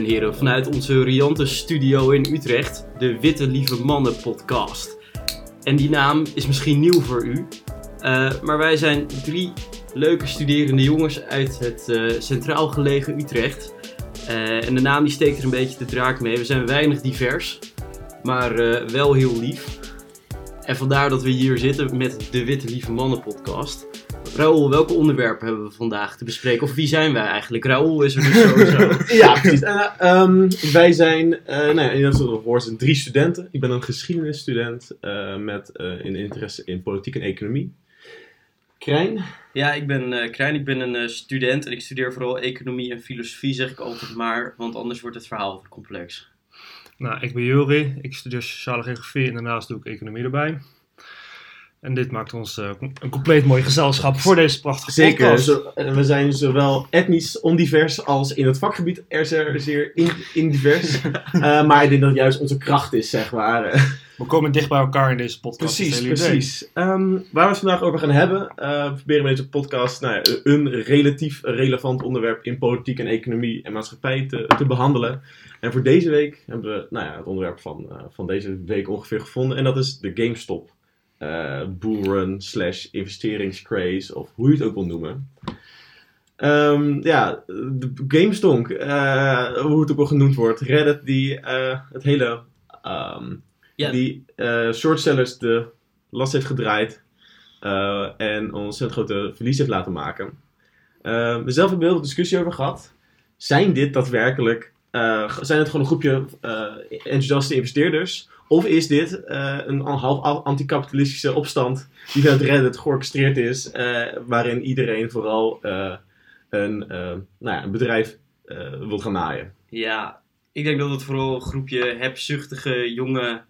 en heren, vanuit onze riante studio in Utrecht, de Witte Lieve Mannen podcast. En die naam is misschien nieuw voor u, uh, maar wij zijn drie leuke studerende jongens uit het uh, centraal gelegen Utrecht. Uh, en de naam die steekt er een beetje de draak mee. We zijn weinig divers, maar wel heel lief. En vandaar dat we hier zitten met de Witte Lieve Mannen podcast. Raoul, welke onderwerpen hebben we vandaag te bespreken? Of wie zijn wij eigenlijk? Raoul is er dus sowieso. ja, precies. Uh, um, wij zijn, uh, nou ja, in zijn drie studenten. Ik ben een geschiedenisstudent uh, met een interesse in politiek en economie. Krijn? Ja, ik ben Krijn. Ik ben een student en ik studeer vooral economie en filosofie, zeg ik altijd maar. Want anders wordt het verhaal complex. Nou, ik ben Juri. Ik studeer sociale geografie en daarnaast doe ik economie erbij. En dit maakt ons uh, een compleet mooi gezelschap voor deze prachtige Zeker, podcast. Zeker, we zijn zowel etnisch ondivers als in het vakgebied er zeer indivers. uh, maar ik denk dat het juist onze kracht is, zeg maar. We komen dicht bij elkaar in deze podcast. Precies, precies. Um, waar we het vandaag over gaan hebben, uh, we proberen met deze podcast nou ja, een relatief relevant onderwerp in politiek en economie en maatschappij te, te behandelen. En voor deze week hebben we nou ja, het onderwerp van, van deze week ongeveer gevonden en dat is de GameStop uh, bullrun slash investeringscraze of hoe je het ook wil noemen. Um, ja, de GameStonk, uh, hoe het ook wel genoemd wordt. Reddit die uh, het hele, um, yeah. die shortsellers de last heeft gedraaid en een ontzettend grote verlies heeft laten maken. we zelf hebben heel veel discussie over gehad. Zijn dit daadwerkelijk, zijn het gewoon een groepje enthousiaste investeerders? Of is dit uh, een half anticapitalistische opstand die vanuit Reddit georchestreerd is, waarin iedereen vooral een, nou ja, een bedrijf wil gaan naaien? Ja, ik denk dat het vooral een groepje hebzuchtige jonge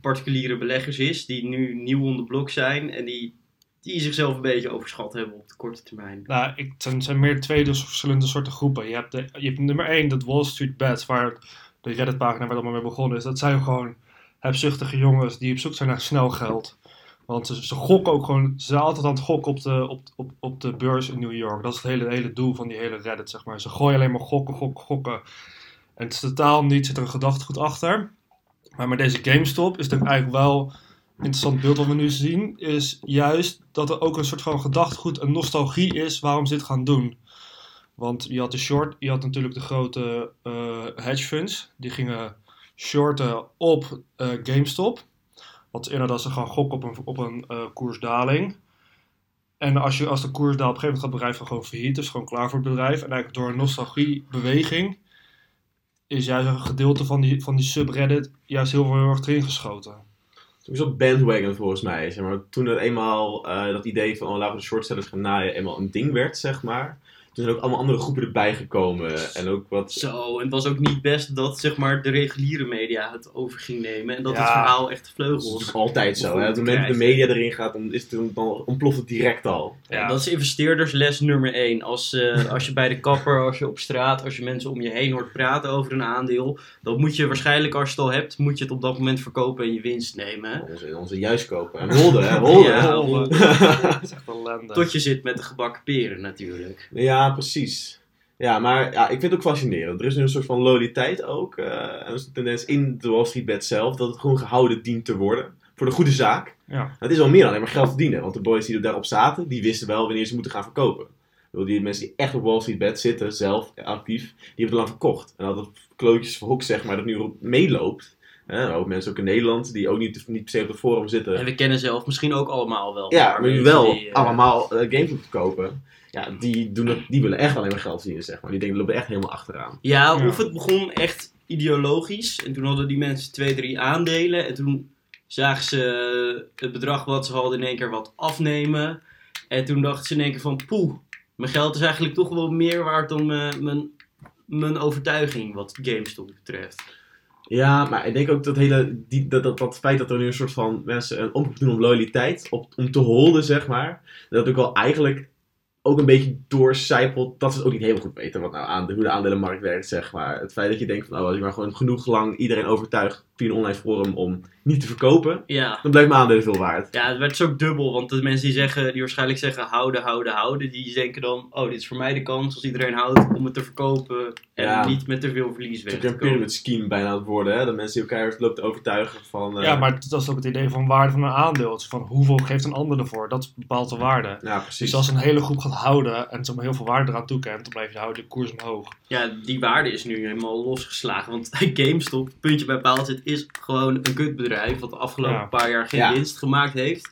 particuliere beleggers is, die nu nieuw onder blok zijn en die, die zichzelf een beetje overschat hebben op de korte termijn. Nou, ik, het zijn meer twee dus verschillende soorten groepen. Je hebt, de, je hebt nummer één, dat Wall Street Bets, waar de Reddit-pagina waar allemaal mee begonnen is, dat zijn gewoon hebzuchtige jongens die op zoek zijn naar snel geld. Want ze, gokken ook gewoon, ze zijn altijd aan het gokken op de, op, op, op de beurs in New York. Dat is het hele, hele doel van die hele Reddit, zeg maar. Ze gooien alleen maar gokken, gokken, gokken. En het is totaal niet, zit er een gedachtegoed achter. Maar met deze GameStop is het eigenlijk wel interessant beeld wat we nu zien. Is juist dat er ook een soort van gedachtegoed, een nostalgie is waarom ze dit gaan doen. Want je had de short, je had natuurlijk de grote uh, hedge funds. Die gingen shorten op uh, GameStop. Wat inderdaad ze gaan gokken op een, op een uh, koersdaling. En als, je, als de koers daalt, op een gegeven moment gaat het bedrijf gewoon failliet. Dus gewoon klaar voor het bedrijf. En eigenlijk door een nostalgiebeweging is juist een gedeelte van die, van die subreddit juist heel, heel erg erin geschoten. Sowieso bandwagon volgens mij. Zeg maar. Toen het eenmaal uh, dat idee van oh, laten we de shortsellers gaan naaien eenmaal een ding werd, zeg maar er zijn ook allemaal andere groepen erbij gekomen. En ook wat... Zo, en het was ook niet best dat zeg maar, de reguliere media het over ging nemen. En dat het verhaal echt vleugels. Dat is altijd zo. Hè? Op het moment dat de media erin gaat, dan, is het, dan ontploft het direct al. Ja, dat is investeerdersles nummer 1. Als, uh, als je bij de kapper, als je op straat, als je mensen om je heen hoort praten over een aandeel. Dan moet je waarschijnlijk, als je het al hebt, moet je het op dat moment verkopen en je winst nemen. Onze, onze juist kopen. En holden, hè? Holden. ja, holden. dat is echt Tot je zit met de gebakken peren natuurlijk. Ja, precies. Ja, maar ja, ik vind het ook fascinerend. Er is nu een soort van loyaliteit ook. Uh, en is een tendens in de Wall Street bed zelf dat het gewoon gehouden dient te worden. Voor de goede zaak. Ja. Het is al meer dan alleen maar geld verdienen. Want de boys die er daarop zaten, die wisten wel wanneer ze moeten gaan verkopen. Die mensen die echt op Wall Street bed zitten, zelf actief, die hebben het lang verkocht. En dat het klootjes voor zeg maar, dat nu meeloopt. Hè, ook mensen ook in Nederland die ook niet, niet per se op de forum zitten. En we kennen zelf misschien ook allemaal wel. Ja, maar nu wel die, uh... allemaal uh, games te kopen ja, die, doen het, die willen echt alleen maar geld verdienen, zeg maar. Die denken, lopen echt helemaal achteraan. Ja, of het begon echt ideologisch. En toen hadden die mensen twee, drie aandelen. En toen zagen ze het bedrag wat ze hadden in één keer wat afnemen. En toen dachten ze in één keer van, poeh, mijn geld is eigenlijk toch wel meer waard dan mijn, mijn, mijn overtuiging wat GameStop betreft. Ja, maar ik denk ook dat, hele, die, dat, dat, dat feit dat er nu een soort van mensen een oproep doen om loyaliteit, op, om te holden, zeg maar. Dat ook wel eigenlijk ook een beetje doorcijpelt dat ze ook niet helemaal goed weten wat nou aan, hoe de aandelenmarkt werkt, zeg maar. Het feit dat je denkt van, oh, als je maar gewoon genoeg lang iedereen overtuigt via een online forum om niet te verkopen, Ja. dan blijft mijn aandelen veel waard. Ja, het werd zo dubbel, want de mensen die, zeggen, die waarschijnlijk zeggen houden, houden, houden, die denken dan, oh, dit is voor mij de kans als iedereen houdt om het te verkopen en Ja. niet met te veel verlies Het weg is te een komen. pyramid scheme bijna aan het worden, hè? Dat mensen elkaar lopen te overtuigen van... eh, Ja, maar dat is ook het idee van waarde van een aandeel. Is van hoeveel geeft een ander ervoor? Dat bepaalt de waarde. Ja, precies. Dus als een hele groep gaat houden en zomaar heel veel waarde eraan toekent, dan blijf je houden de koers omhoog. Ja, die waarde is nu helemaal losgeslagen, want GameStop, puntje bij paaltje, is gewoon een kutbedrijf wat de afgelopen Ja. paar jaar geen Ja. winst gemaakt heeft.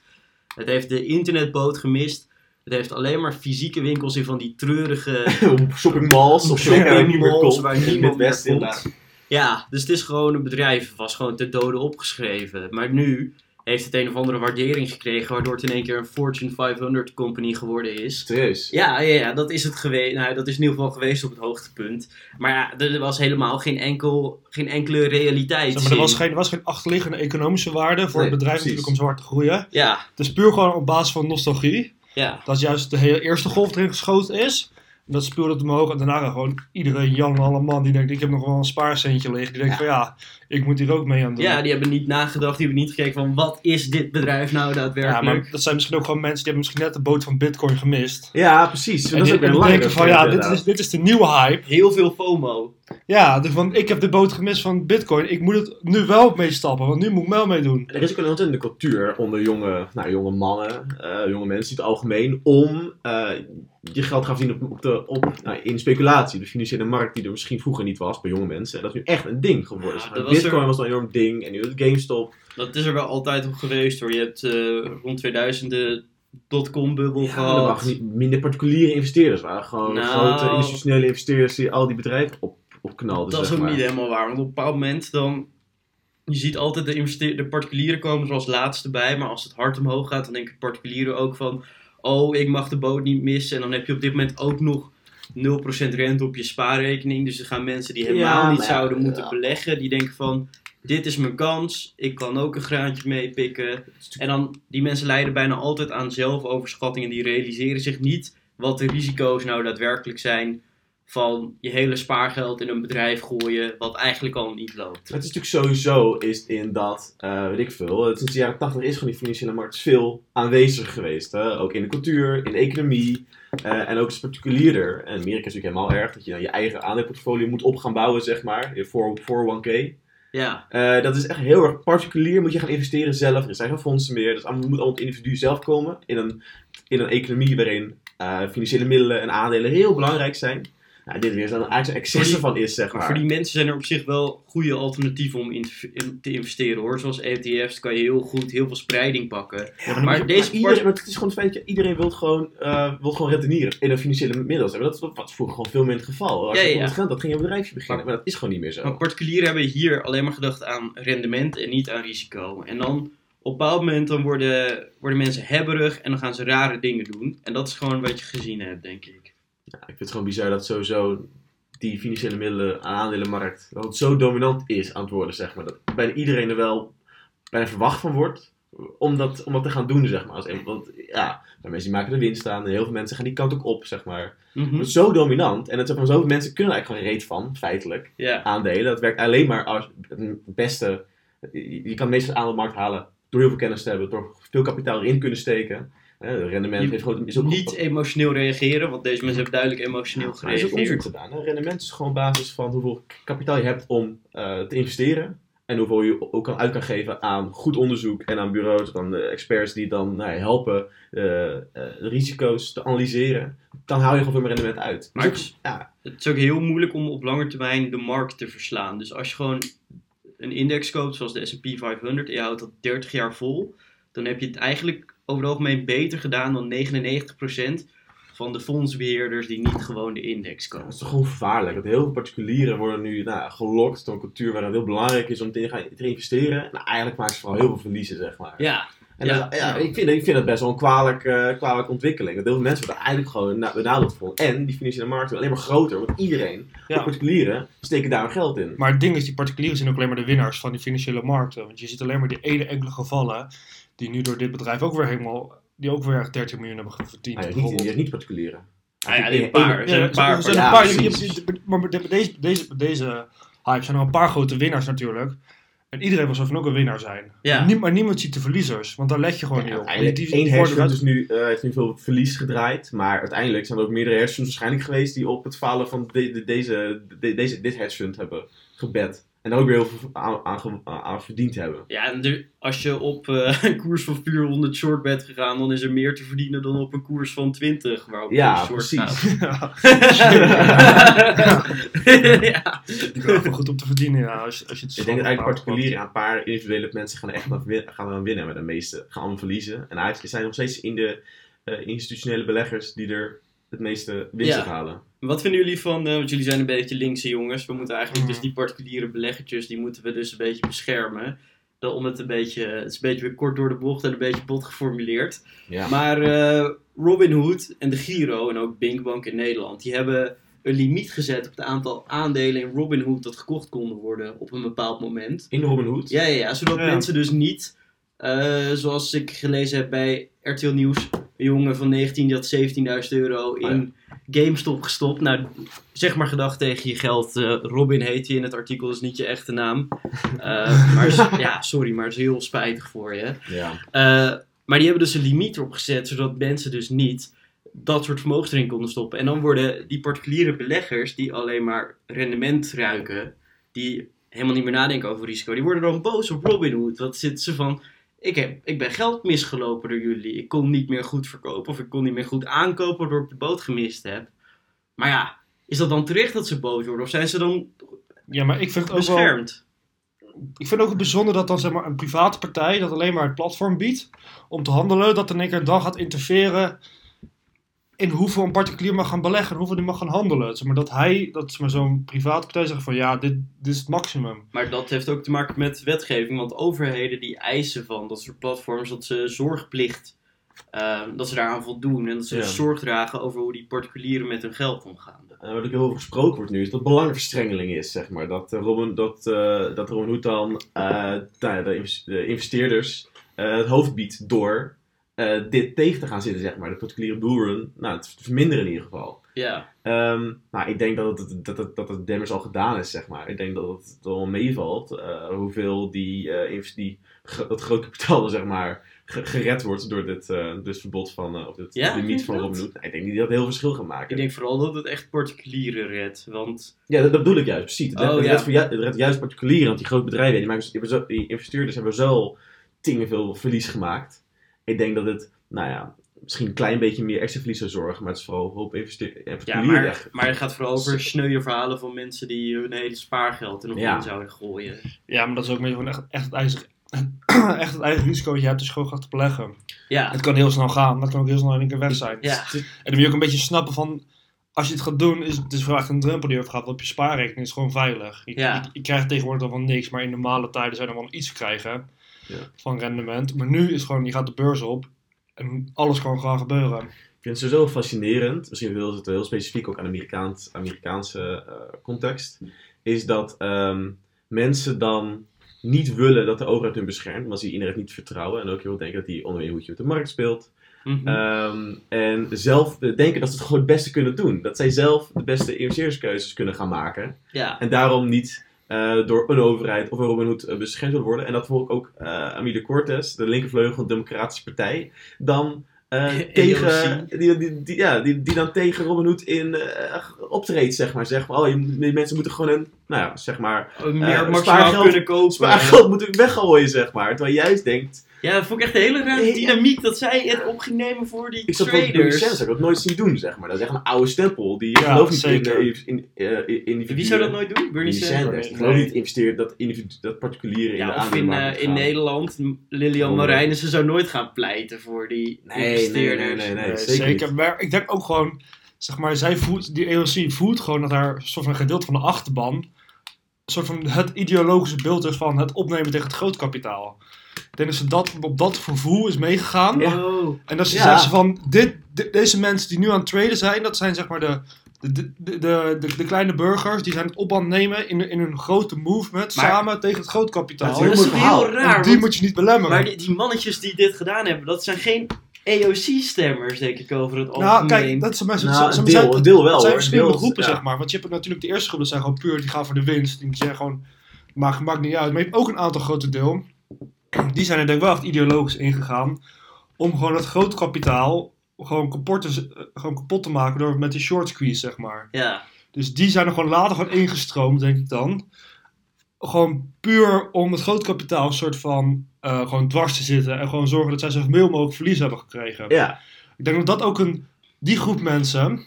Het heeft de internetboot gemist. Het heeft alleen maar fysieke winkels in van die treurige Op shoppingmalls of Shoppingmalls shopping niet meer komt. waar niemand meer komt. inderdaad. Ja, dus het is gewoon een bedrijf, was gewoon te dode opgeschreven. Maar nu heeft het een of andere waardering gekregen, waardoor het in één keer een Fortune 500 company geworden is. Serieus. Ja, ja, ja dat is het geweest. Nou, dat is in ieder geval geweest op het hoogtepunt. Maar ja, er was helemaal geen, enkel, geen enkele realiteit. Zeg maar, er, was geen, er was geen achterliggende economische waarde voor Nee, het bedrijf natuurlijk om zo hard te groeien. Ja, Het is puur gewoon op basis van nostalgie. ja. Dat juist de hele eerste golf erin geschoten is. En dat speelde het omhoog. En daarna gewoon iedere Jan alle man die denkt, ik heb nog wel een spaarcentje liggen. Die denkt Ja. van ja, ik moet hier ook mee aan doen. ja, die hebben niet nagedacht, die hebben niet gekeken van wat is dit bedrijf nou Ja, daadwerkelijk. maar dat zijn misschien ook gewoon mensen die hebben misschien net de boot van Bitcoin gemist. Ja, precies. En dat is die, ook weer en een die denken van ja, dit is, dit is de nieuwe hype. Heel veel FOMO. Ja, dus van ik heb de boot gemist van Bitcoin. Ik moet het nu wel meestappen, want nu moet ik wel meedoen. Er is ook een ontzettende cultuur onder jonge, nou, jonge mannen, eh, jonge mensen in het algemeen, om eh, je geld te gaan verdienen op, op de, op, nou, in speculatie. De financiële markt die er misschien vroeger niet was bij jonge mensen. Dat is nu echt een ding geworden. Ja, dat was Bitcoin er- was een enorm ding en nu is het GameStop. Dat is er wel altijd op geweest hoor. Je hebt eh, rond 2000 de dotcom-bubbel Ja, er gehad. waren niet minder particuliere investeerders. Waren gewoon Nou. grote institutionele investeerders die al die bedrijven op, opknalden. dat is ook maar. niet helemaal waar. Want op een bepaald moment dan... Je ziet altijd de, investeer- de particulieren komen er als laatste bij. Maar als het hard omhoog gaat, dan denken particulieren ook van... Oh, ik mag de boot niet missen. En dan heb je op dit moment ook nog 0% rente op je spaarrekening. Dus er gaan mensen die helemaal Ja, niet ja, zouden moeten ja. beleggen. Die denken van... Dit is mijn kans. Ik kan ook een graantje meepikken. En dan, die mensen leiden bijna altijd aan zelfoverschatting. En die realiseren zich niet wat de risico's nou daadwerkelijk zijn van je hele spaargeld in een bedrijf gooien, wat eigenlijk al niet loopt. Het is natuurlijk sowieso is in dat, eh, weet ik veel, sinds de jaren 80 is gewoon die financiële markt veel aanwezig geweest. Hè? Ook in de cultuur, in de economie eh, en ook particulierder. En in Amerika is natuurlijk helemaal erg dat je dan je eigen aandeelportfolio moet op gaan bouwen, zeg maar, 4- 401k. Ja, Eh, dat is echt heel erg particulier. Moet je gaan investeren zelf. Er zijn geen fondsen meer. Dus allemaal, moet allemaal het individu zelf komen. In een, in een economie waarin financiële middelen en aandelen heel belangrijk zijn. Nou, dit weer zo'n eigenlijk zo'n excessen van is, zeg maar voor die mensen zijn er op zich wel goede alternatieven om in te, in te investeren hoor. Zoals ETF's kan je heel goed heel veel spreiding pakken. Ja, maar, deze iedereen, maar het is gewoon het feit dat iedereen wil gewoon, wil gewoon rentenieren in een financiële middel. Dat is was vroeger gewoon veel minder het geval. Als Ja, je ja, geld had, ging je een bedrijfje beginnen. Maar, dat is gewoon niet meer zo. Maar particulieren hebben hier alleen maar gedacht aan rendement en niet aan risico. En dan op een bepaald moment dan worden, worden mensen hebberig en dan gaan ze rare dingen doen. En dat is gewoon wat je gezien hebt, denk ik. Ja, ik vind het gewoon bizar dat sowieso die financiële middelen aan aandelenmarkt, dat het zo dominant is aan het worden, zeg maar. Dat bijna iedereen er wel bijna verwacht van wordt om dat, om dat te gaan doen, zeg maar. Als een, want ja, de mensen die maken de winst aan en heel veel mensen gaan die kant ook op, zeg maar. Mhm. Het is zo dominant en het, maar, zoveel mensen kunnen er eigenlijk gewoon reet van, feitelijk, aandelen. Dat werkt alleen maar als het beste, je kan het meeste aan de markt halen door heel veel kennis te hebben, door veel kapitaal erin kunnen steken. Het rendement Je- heeft gewoon, is ook Niet emotioneel reageren, want deze mensen hebben duidelijk emotioneel maar er is ook onderzoek gereageerd. gedaan. Hè? Rendement is gewoon basis van hoeveel kapitaal je hebt om eh, te investeren. En hoeveel je ook kan uit kan geven aan goed onderzoek en aan bureaus, aan de experts die dan nou, helpen eh, eh, risico's te analyseren. Dan haal je gewoon veel meer rendement uit. Maar Dus ook- ja, Het is ook heel moeilijk om op lange termijn de markt te verslaan. Dus als je gewoon een index koopt, zoals de S&P 500, en je houdt dat 30 jaar vol, dan heb je het eigenlijk over het algemeen beter gedaan dan 99% van de fondsbeheerders die niet gewoon de index dat kopen. is toch gewoon gevaarlijk. Dat heel veel particulieren worden nu nou, gelokt door een cultuur waar het heel belangrijk is om te, gaan- te investeren. Nou, eigenlijk maken ze vooral heel veel verliezen, zeg maar. Ja, En Ja. dat- ja, ik, vind, ik vind dat best wel een kwalijk, eh, kwalijke ontwikkeling. Dat heel veel mensen worden eigenlijk gewoon na- benadeeld voor. En die financiële markt wordt alleen maar groter, want iedereen, Ja. particulieren, steken daar hun geld in. Maar het ding is, die particulieren zijn ook alleen maar de winnaars van die financiële markten. Want je ziet alleen maar die ene enkele gevallen die nu door dit bedrijf ook weer helemaal, die ook weer 13 miljoen hebben verdiend. Ah, ja, niet. Ah ja, een paar. Er zijn Ja, een paar er zijn een ja, paar- je- maar bij deze, deze, deze hype zijn er een paar grote winnaars natuurlijk. En iedereen wil zo van ook een winnaar zijn. Ja. Maar, nie- maar niemand ziet de verliezers, want daar let je gewoon niet op. Die- die- die worden hersen dus nu, eh, heeft nu veel verlies gedraaid. Maar uiteindelijk zijn er ook meerdere hersens waarschijnlijk geweest die op het falen van de, de- deze, de- deze, dit hedgefund hebben gebed. En daar ook weer heel veel aan, aan, verdiend hebben. Ja, en als je op eh, een koers van 400 short bent gegaan, dan is er meer te verdienen dan op een koers van 20 waarop Ja, je short precies. gaat. Ja, ja. kan wel goed om te verdienen, ja. Als, als je het Ik denk dat eigenlijk houdt. particulieren, een paar individuele mensen gaan er echt gaan aan winnen. Maar de meeste gaan allemaal verliezen. En eigenlijk zijn er nog steeds in de eh, institutionele beleggers die er het meeste winst Ja. halen. Wat vinden jullie van, eh, want jullie zijn een beetje linkse jongens, we moeten eigenlijk Mhm. dus die particuliere beleggertjes, die moeten we dus een beetje beschermen. Dan om het een beetje, het is een beetje weer kort door de bocht en een beetje bot geformuleerd. Ja. Maar eh Robinhood en de Giro en ook Binkbank in Nederland, die hebben een limiet gezet op het aantal aandelen in Robinhood dat gekocht konden worden op een bepaald moment. In Robin Hood. Ja, ja, ja zodat Ja. mensen dus niet, eh, zoals ik gelezen heb bij RTL Nieuws, een jongen van 19 die had 17.000 euro in GameStop gestopt. Nou, zeg maar gedacht tegen je geld. eh, Robin heet je in het artikel, is niet je echte naam. Eh, maar is- ja, sorry, maar het is heel spijtig voor je. Ja. Eh, maar die hebben dus een limiet erop gezet, zodat mensen dus niet dat soort vermogens erin konden stoppen. En dan worden die particuliere beleggers, die alleen maar rendement ruiken, die helemaal niet meer nadenken over risico, die worden dan boos op Robinhood. Wat zitten ze van, ik, heb, ik ben geld misgelopen door jullie, ik kon niet meer goed verkopen of ik kon niet meer goed aankopen waardoor ik de boot gemist heb. Maar ja, is dat dan terecht dat ze boos worden of zijn ze dan Ja, maar ik vind het ook wel... Ik vind ook het bijzonder dat dan zeg maar, een private partij dat alleen maar het platform biedt om te handelen, dat in één keer dan gaat interfereren in hoeveel een particulier mag gaan beleggen en hoeveel die mag gaan handelen. Zeg maar, dat hij, dat zeg maar, zo'n private partij zegt van ja, dit, dit is het maximum. Maar dat heeft ook te maken met wetgeving, want overheden die eisen van dat soort platforms dat ze zorgplicht, eh, dat ze daaraan voldoen en dat ze Ja. zorg dragen over hoe die particulieren met hun geld omgaan. En wat ook heel veel gesproken wordt nu, is dat belangenverstrengeling is, zeg maar. Dat eh, Robin, dat, eh dat Robin Hood dan eh, nou ja, de, invest- de investeerders eh, het hoofd biedt door eh, dit tegen te gaan zitten, zeg maar. De particuliere bullrun, nou, te verminderen in ieder geval. Ja, Ehm, nou, ik denk dat het, dat, het, dat het damage al gedaan is, zeg maar. Ik denk dat het wel meevalt eh, hoeveel die, invest- die, dat groot kapitaal, zeg maar, ge- gered wordt door dit, dit verbod van, of dit Ja, limiet van? Robin Hood. Ik denk niet dat het heel veel verschil gaat maken. ik denk vooral dat het echt particulieren redt, want Ja, dat, dat bedoel ik juist, precies. Het, Oh, ja. redt voor ju- het redt juist particulieren, want die grote bedrijven, die, maken, die, investeerders hebben zo tingen veel verlies gemaakt. Ik denk dat het, nou ja, misschien een klein beetje meer extra verlies zou zorgen, maar het is vooral een hoop investeerders. ja, maar, maar het gaat vooral over sneuwe verhalen van mensen die hun hele spaargeld er nog Ja. in zouden gooien. Ja, maar dat is ook meer gewoon echt, echt, het, eigen, echt het eigen risico dat je hebt je gewoon gaat beleggen. Ja, Het kan heel snel gaan, dat kan ook heel snel in één keer weg zijn. ja. En dan moet je ook een beetje snappen van, als je het gaat doen, is het is wel echt een drempel die je gaat op je spaarrekening is gewoon veilig. Je, Ja. je, je krijgt tegenwoordig dan wel niks, maar in normale tijden zijn er wel iets krijgen Ja. van rendement. Maar nu is gewoon, je gaat de beurs op en alles kan gewoon gebeuren. Ik vind het sowieso fascinerend, misschien wil het heel specifiek ook aan de Amerikaans, Amerikaanse eh, context, is dat ehm, mensen dan niet willen dat de overheid hun beschermt, maar ze iedereen niet vertrouwen en ook heel denken dat die onder hoe je op de markt speelt. Mhm. Ehm, en zelf denken dat ze het gewoon het beste kunnen doen. Dat zij zelf de beste investeringskeuzes kunnen gaan maken. ja. En daarom niet eh, door een overheid of een Robin Hood eh, beschermd worden. En dat bijvoorbeeld ook eh Amide Cortez, de linkervleugel van de Democratische Partij, dan eh, tegen, die, die, die, ja, die, die dan tegen Robin Hood in eh, optreedt, zeg maar. Zeg maar, oh, je- mensen moeten gewoon een, nou ja, zeg maar, meer eh, maximaal spaargeld- kunnen kopen. spaargeld moeten weggooien, zeg maar. Terwijl je juist denkt, Ja, dat vond ik echt een hele rare Nee, dynamiek dat zij het op ging nemen voor die Ik traders. Sanders, ik heb dat nooit zien doen, zeg maar. Dat is echt een oude stempel. Die Ja, gelooft niet zeker. in, eh, in, in, eh, in Wie zou dat nooit doen? Bernie Sanders. Sanders. Ik Nee. geloof niet investeert dat, individu- dat particulieren in de of in, eh, in. Nederland, Lilian Oh, Marijnissen zou nooit gaan pleiten voor die Nee, nee, investeerders. nee, nee, nee. Nee, zeker zeker. niet. Maar ik denk ook gewoon, zeg maar, zij voelt, die EOC voelt gewoon dat haar soort van gedeelte van de achterban soort van het ideologische beeld is van het opnemen tegen het grootkapitaal. Ik denk dat ze dat op dat gevoel is meegegaan. Oh. En dat ze Ja. zegt ze van, dit, de- deze mensen die nu aan het traden zijn, dat zijn zeg maar de, de, de, de, de, de kleine burgers, die zijn het op aan het nemen in, in een grote movement, Maar- samen tegen het grootkapitaal. Dat is Dat heel is toch heel raar, en die want- moet je niet belemmeren. maar die, die mannetjes die dit gedaan hebben, dat zijn geen EOC-stemmers, denk ik, over het algemeen. Nou, kijk, dat zijn mensen. Nou, deel- zijn- een deel wel, zijn verschillende Deel- groepen, ja. zeg maar. Want je hebt natuurlijk de eerste groep, dat zijn gewoon puur, die gaan voor de winst. Die zijn gewoon Maar maakt niet uit. Maar je hebt ook een aantal grote deel. Die zijn er denk ik wel echt ideologisch ingegaan. Om gewoon het grote kapitaal gewoon kapot te, eh, gewoon kapot te maken door met die short squeeze, zeg maar. Ja. Dus die zijn er gewoon later gewoon ingestroomd, denk ik dan. Gewoon puur om het groot kapitaal een soort van eh, gewoon dwars te zitten. En gewoon zorgen dat zij zoveel mogelijk verlies hebben gekregen. Ja, Ik denk dat dat ook een. Die groep mensen.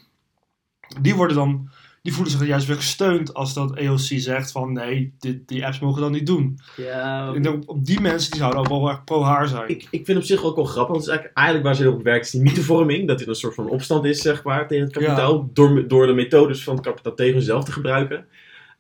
Die worden dan. Die voelen zich juist weer gesteund als dat EOC zegt van nee, dit, die apps mogen dat niet doen. Ja, denk op die mensen die zouden ook wel echt pro haar zijn. ik, ik vind op zich ook wel grappig. Want het is eigenlijk, eigenlijk waar ze op werkt, is die mythevorming. Dat dit een soort van opstand is, zeg maar, tegen het kapitaal. Door, door de methodes van het kapitaal tegen zichzelf te gebruiken.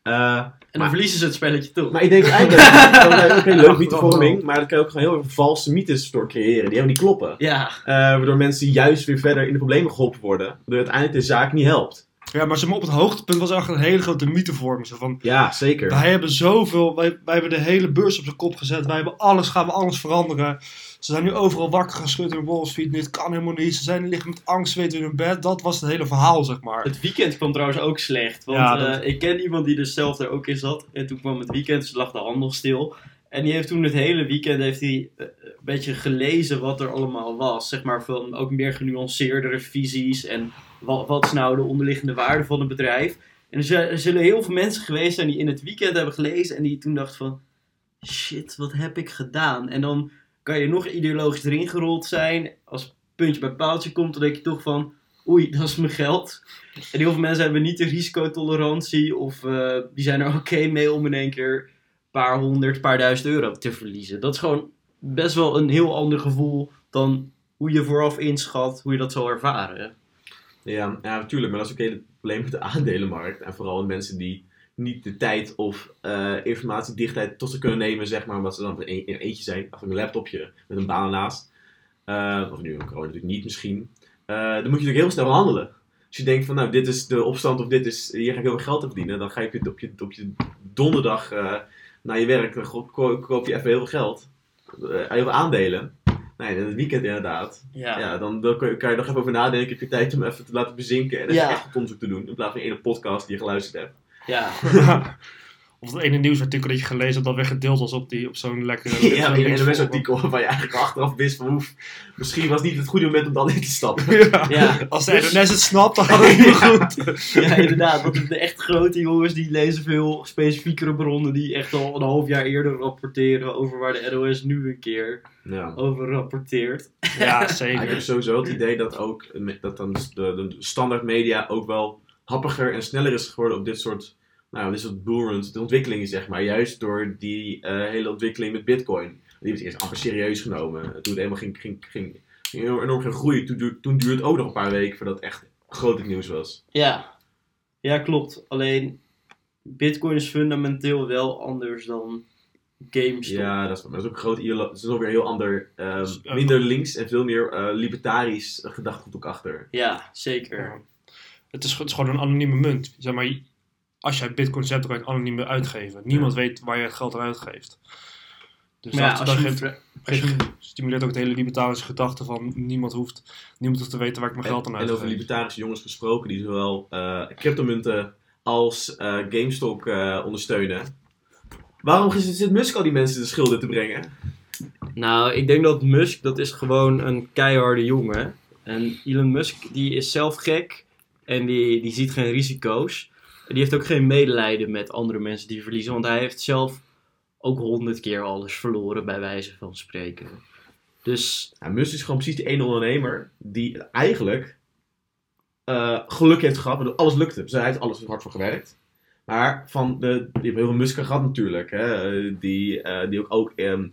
Eh, en dan maar- verliezen ze het spelletje toch. maar ik denk eigenlijk ook heel leuk mythevorming. Maar dat kan je ook gewoon heel erg valse mythes door creëren. Die helemaal niet kloppen. Ja, Eh, waardoor mensen juist weer verder in de problemen geholpen worden. Waardoor uiteindelijk de zaak niet helpt. Ja, maar op het hoogtepunt was echt een hele grote mythe vormen. Zo van, Ja, zeker. wij hebben zoveel, wij, wij hebben de hele beurs op zijn kop gezet. Wij hebben alles, gaan we alles veranderen. Ze zijn nu overal wakker geschud in Wall Street. Dit kan helemaal niet. Ze zijn liggen met angst, weten in hun bed. Dat was het hele verhaal, zeg maar. het weekend kwam trouwens ook slecht. Want Ja, dat- eh, ik ken iemand die dus zelf er ook in zat. En toen kwam het weekend, dus lag de handel stil. En die heeft toen het hele weekend heeft hij, eh, een beetje gelezen wat er allemaal was. Zeg maar van ook meer genuanceerdere visies. En wat, wat is nou de onderliggende waarde van een bedrijf. En er zullen- heel veel mensen geweest zijn die in het weekend hebben gelezen. En die toen dachten van... Shit, wat heb ik gedaan? En dan kan je nog ideologisch erin gerold zijn. Als puntje bij paaltje komt, dan denk je toch van... Oei, dat is mijn geld. En heel veel mensen hebben niet de risicotolerantie. Of eh, die zijn er oké mee om in één keer een paar honderd, paar duizend euro te verliezen. Dat is gewoon best wel een heel ander gevoel dan hoe je vooraf inschat, hoe je dat zal ervaren. Ja, ja, natuurlijk. Maar dat is ook hele probleem met de aandelenmarkt. En vooral mensen die niet de tijd of eh informatiedichtheid tot ze kunnen nemen, zeg maar, omdat ze dan in een eentje zijn, achter een laptopje met een baan ernaast. Eh, of nu een corona natuurlijk niet misschien. Eh, dan moet je natuurlijk heel snel handelen. Als je denkt van, nou, dit is de opstand of dit is, hier ga ik heel veel geld aan verdienen, dan ga je op je, op je, donderdag naar je werk, dan ko- ko- koop je even heel veel geld. Heel veel aandelen. Nee, in het weekend inderdaad. Ja. Ja, dan, dan kan je kan je nog even over nadenken. Heb je tijd om even te laten bezinken en even Ja. echt goed onderzoek te doen. In plaats van één podcast die je geluisterd hebt. Ja. of het ene nieuwsartikel dat je gelezen hebt, dat weer gedeeld was op, die, op zo'n lekkere... Ja, een linksforum. NOS-artikel waarvan je eigenlijk achteraf wist van oef, misschien was het niet het goede moment om dan in te stappen. Ja. Ja. Als de NOS het snapt, dan gaat het niet goed. ja, inderdaad. Want de echt grote jongens die lezen veel specifiekere bronnen die echt al een half jaar eerder rapporteren over waar de NOS nu een keer Ja. over rapporteert. Ja, Ja, ik zeker. heb sowieso het idee dat ook dat dan de, de standaard media ook wel happiger en sneller is geworden op dit soort, nou, dit soort bullruns, de ontwikkelingen zeg maar. Juist door die eh, hele ontwikkeling met bitcoin. Die werd eerst amper serieus genomen. Toen het helemaal ging, ging, ging, ging enorm ging groeien, toen, duur- toen duurde het ook nog een paar weken voordat het echt groot het nieuws was. Ja. Ja, klopt. Alleen Bitcoin is fundamenteel wel anders dan GameStop. Ja, dat is, maar dat is ook een groot Dat is ook weer een heel ander, ehm, minder links en veel meer eh, libertarisch gedachtegoed ook achter. Ja, zeker. Ja. Het, is, het is gewoon een anonieme munt. Zeg maar, als jij bitcoins hebt, dan kan je het anoniem uitgeven. Niemand weet waar je het geld aan uitgeeft. Dus Maar dat, geeft, stimuleert ook het hele libertarische gedachte van niemand hoeft, niemand hoeft te weten waar ik mijn geld aan En, en over uitgeef. libertarische jongens gesproken die zowel eh, cryptomunten als eh, GameStop eh, ondersteunen. Waarom zit zit Musk al die mensen de schulden te brengen? Nou, ik denk dat Musk, dat is gewoon een keiharde jongen. En Elon Musk, die is zelf gek en die, die ziet geen risico's. Die heeft ook geen medelijden met andere mensen die verliezen, want hij heeft zelf ook honderd keer alles verloren, bij wijze van spreken. Dus Nou, Musk is gewoon precies die ene ondernemer die eigenlijk eh, geluk heeft gehad, waardoor alles lukte. Dus hij heeft alles hard voor gewerkt. Maar van de, die hebben heel veel Musk gehad natuurlijk. Hè, die, eh, die ook, ook ehm,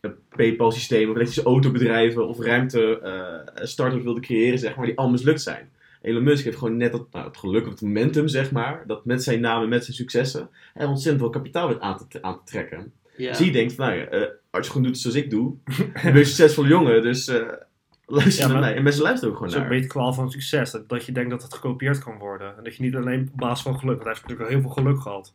een PayPal systemen, of elektrische autobedrijven of ruimte eh start-ups wilde creëren, zeg maar, die al mislukt zijn. Elon Musk heeft gewoon net dat, nou, het geluk, het momentum, zeg maar, dat met zijn naam en met zijn successen er ontzettend veel kapitaal weet aan te, aan te trekken. ja, Dus die denkt van, nou ja, eh, als je gewoon doet zoals ik doe, dan ben je een succesvolle jongen, dus eh, luister Ja, naar maar- mij. En mensen luisteren ook Dat gewoon is ook een naar. beetje kwaal van succes. Dat, dat je denkt dat het gekopieerd kan worden. En dat je niet alleen op basis van geluk. Want hij heeft natuurlijk al heel veel geluk gehad.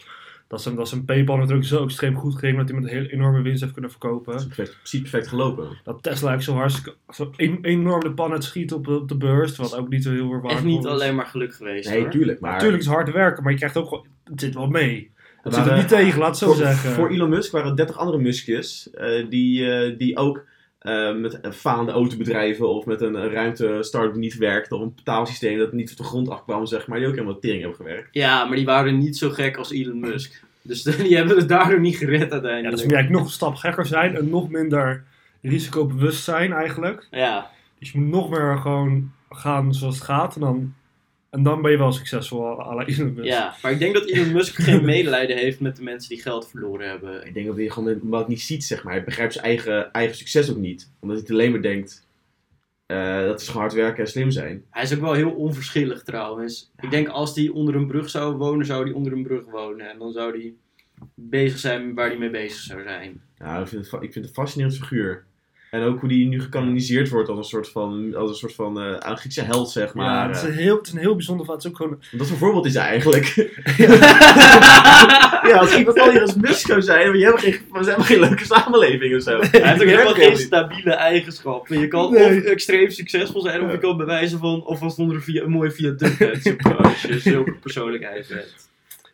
Dat zijn, dat zijn PayPal natuurlijk zo extreem goed ging. Dat hij met een hele enorme winst heeft kunnen Dat is verkopen. precies perfect gelopen. Dat Tesla eigenlijk zo hartstikke zo een, enorm de pan uit schiet op, op de beurs. Wat ook niet zo heel erg echt waardevol niet is. alleen maar geluk geweest Nee, hoor. tuurlijk, maar... Natuurlijk is het hard werken. Maar je krijgt ook gewoon... Het zit wel mee. Dat zit er niet tegen, laat het zo voor, zeggen. Voor Elon Musk waren er 30 andere Muskjes eh, die, eh, die ook eh, met faande autobedrijven of met een, een ruimte-start die niet werkte of een betaalsysteem dat niet op de grond afkwam, zeg maar, die ook helemaal tering hebben gewerkt. Ja, maar die waren niet zo gek als Elon Musk. Dus die hebben het daardoor niet gered ja, uiteindelijk. dus moet je eigenlijk nog een stap gekker zijn en nog minder risicobewust zijn eigenlijk. Ja, Dus je moet nog meer gewoon gaan zoals het gaat en dan, en dan ben je wel succesvol à la Elon Musk. ja, maar ik denk dat Elon Musk geen medelijden heeft met de mensen die geld verloren hebben. Ik denk dat hij gewoon het niet ziet, zeg maar. Hij begrijpt zijn eigen, eigen succes ook niet. Omdat hij alleen maar denkt, eh, dat is gewoon hard werken en slim zijn. Hij is ook wel heel onverschillig trouwens. Ik denk als hij onder een brug zou wonen, zou hij onder een brug wonen. En dan zou hij bezig zijn waar hij mee bezig zou zijn. Ja, ik vind het, ik vind het een fascinerend figuur. En ook hoe die nu gekanoniseerd wordt als een soort van, als een soort van eh Griekse held, zeg maar. Maar het, is een heel, het is een heel bijzonder verhaal. Het is ook gewoon... Voor voorbeeld is hij eigenlijk? ja, als iemand al hier als Musk zou zijn, maar je hebt geen, we hebben geen leuke samenleving of zo. Hij heeft ook Dat helemaal geen stabiele eigenschappen. Je kan Nee. of extreem succesvol zijn, of je kan bewijzen van of als onder een, via, een mooie viaduct hebt. Als je zulke persoonlijkheid hebt.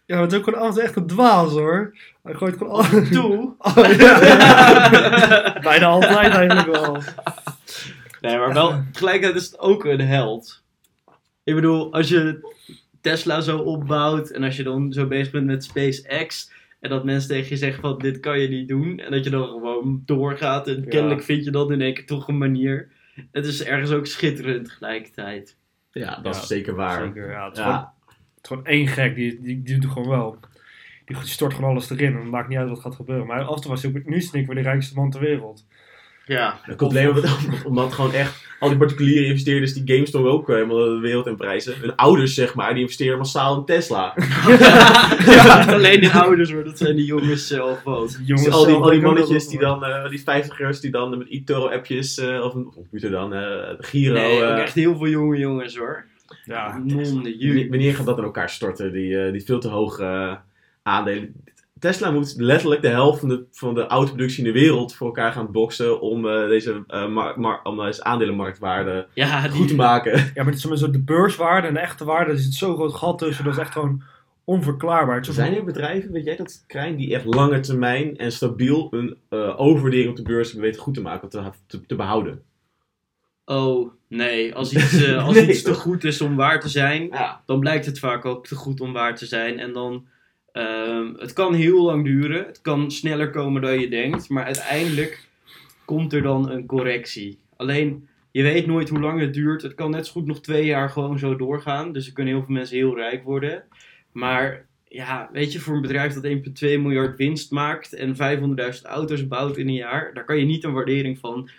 Ja, maar het is ook gewoon altijd echt een dwaas hoor. Hij gooit gewoon al... Toe! Oh, ja. Bijna altijd eigenlijk wel. Nee, maar wel, tegelijkertijd is het ook een held. Ik bedoel, als je Tesla zo opbouwt en als je dan zo bezig bent met SpaceX en dat mensen tegen je zeggen van dit kan je niet doen en dat je dan gewoon doorgaat en Ja. kennelijk vind je dan in één keer toch een manier. Het is ergens ook schitterend tegelijkertijd. Ja, dat Ja, is zeker waar. Zeker, ja. Het is, gewoon één gek, die, die, die doet het gewoon wel. Die stort gewoon alles erin en het maakt niet uit wat gaat gebeuren. Maar af en toe was hij ook, nu is hij weer de rijkste man ter wereld. Ja, dat komt alleen maar omdat gewoon echt al die particuliere investeerders die GameStop ook eh, helemaal de wereld in prijzen. Hun ouders, zeg maar, die investeren massaal in Tesla. ja. alleen de ouders hoor, dat zijn die jongens zelf ook. Die Dus jongens al die, al die mannetjes die dan, eh, die vijftigers die dan met eToro-appjes, eh, of een computer dan, Giro. Nee, ook eh, echt heel veel jonge jongens hoor. Ja, Monde, wanneer, jullie. wanneer gaat dat in elkaar storten, die, eh, die veel te hoge eh, aandelen? Tesla moet letterlijk de helft van de, van de autoproductie in de wereld voor elkaar gaan boksen om, eh, deze, eh, mar- om deze aandelenmarktwaarde Ja, die, goed te maken. ja, maar het is zo de beurswaarde en de echte waarde, er zit zo'n groot gat tussen, dat is echt gewoon onverklaarbaar. Het is Zijn er bedrijven, weet jij dat, Krijn, die echt lange termijn en stabiel een eh overwaardering op de beurs hebben weten goed te maken, te, te, te behouden? Oh, nee. Als iets, eh, als Nee, iets te goed is om waar te zijn, Ja. dan blijkt het vaak ook te goed om waar te zijn. En dan, ehm, het kan heel lang duren. Het kan sneller komen dan je denkt. Maar uiteindelijk komt er dan een correctie. Alleen, je weet nooit hoe lang het duurt. Het kan net zo goed nog twee jaar gewoon zo doorgaan. Dus er kunnen heel veel mensen heel rijk worden. Maar ja, weet je, voor een bedrijf dat 1,2 miljard winst maakt en 500.000 auto's bouwt in een jaar, daar kan je niet een waardering van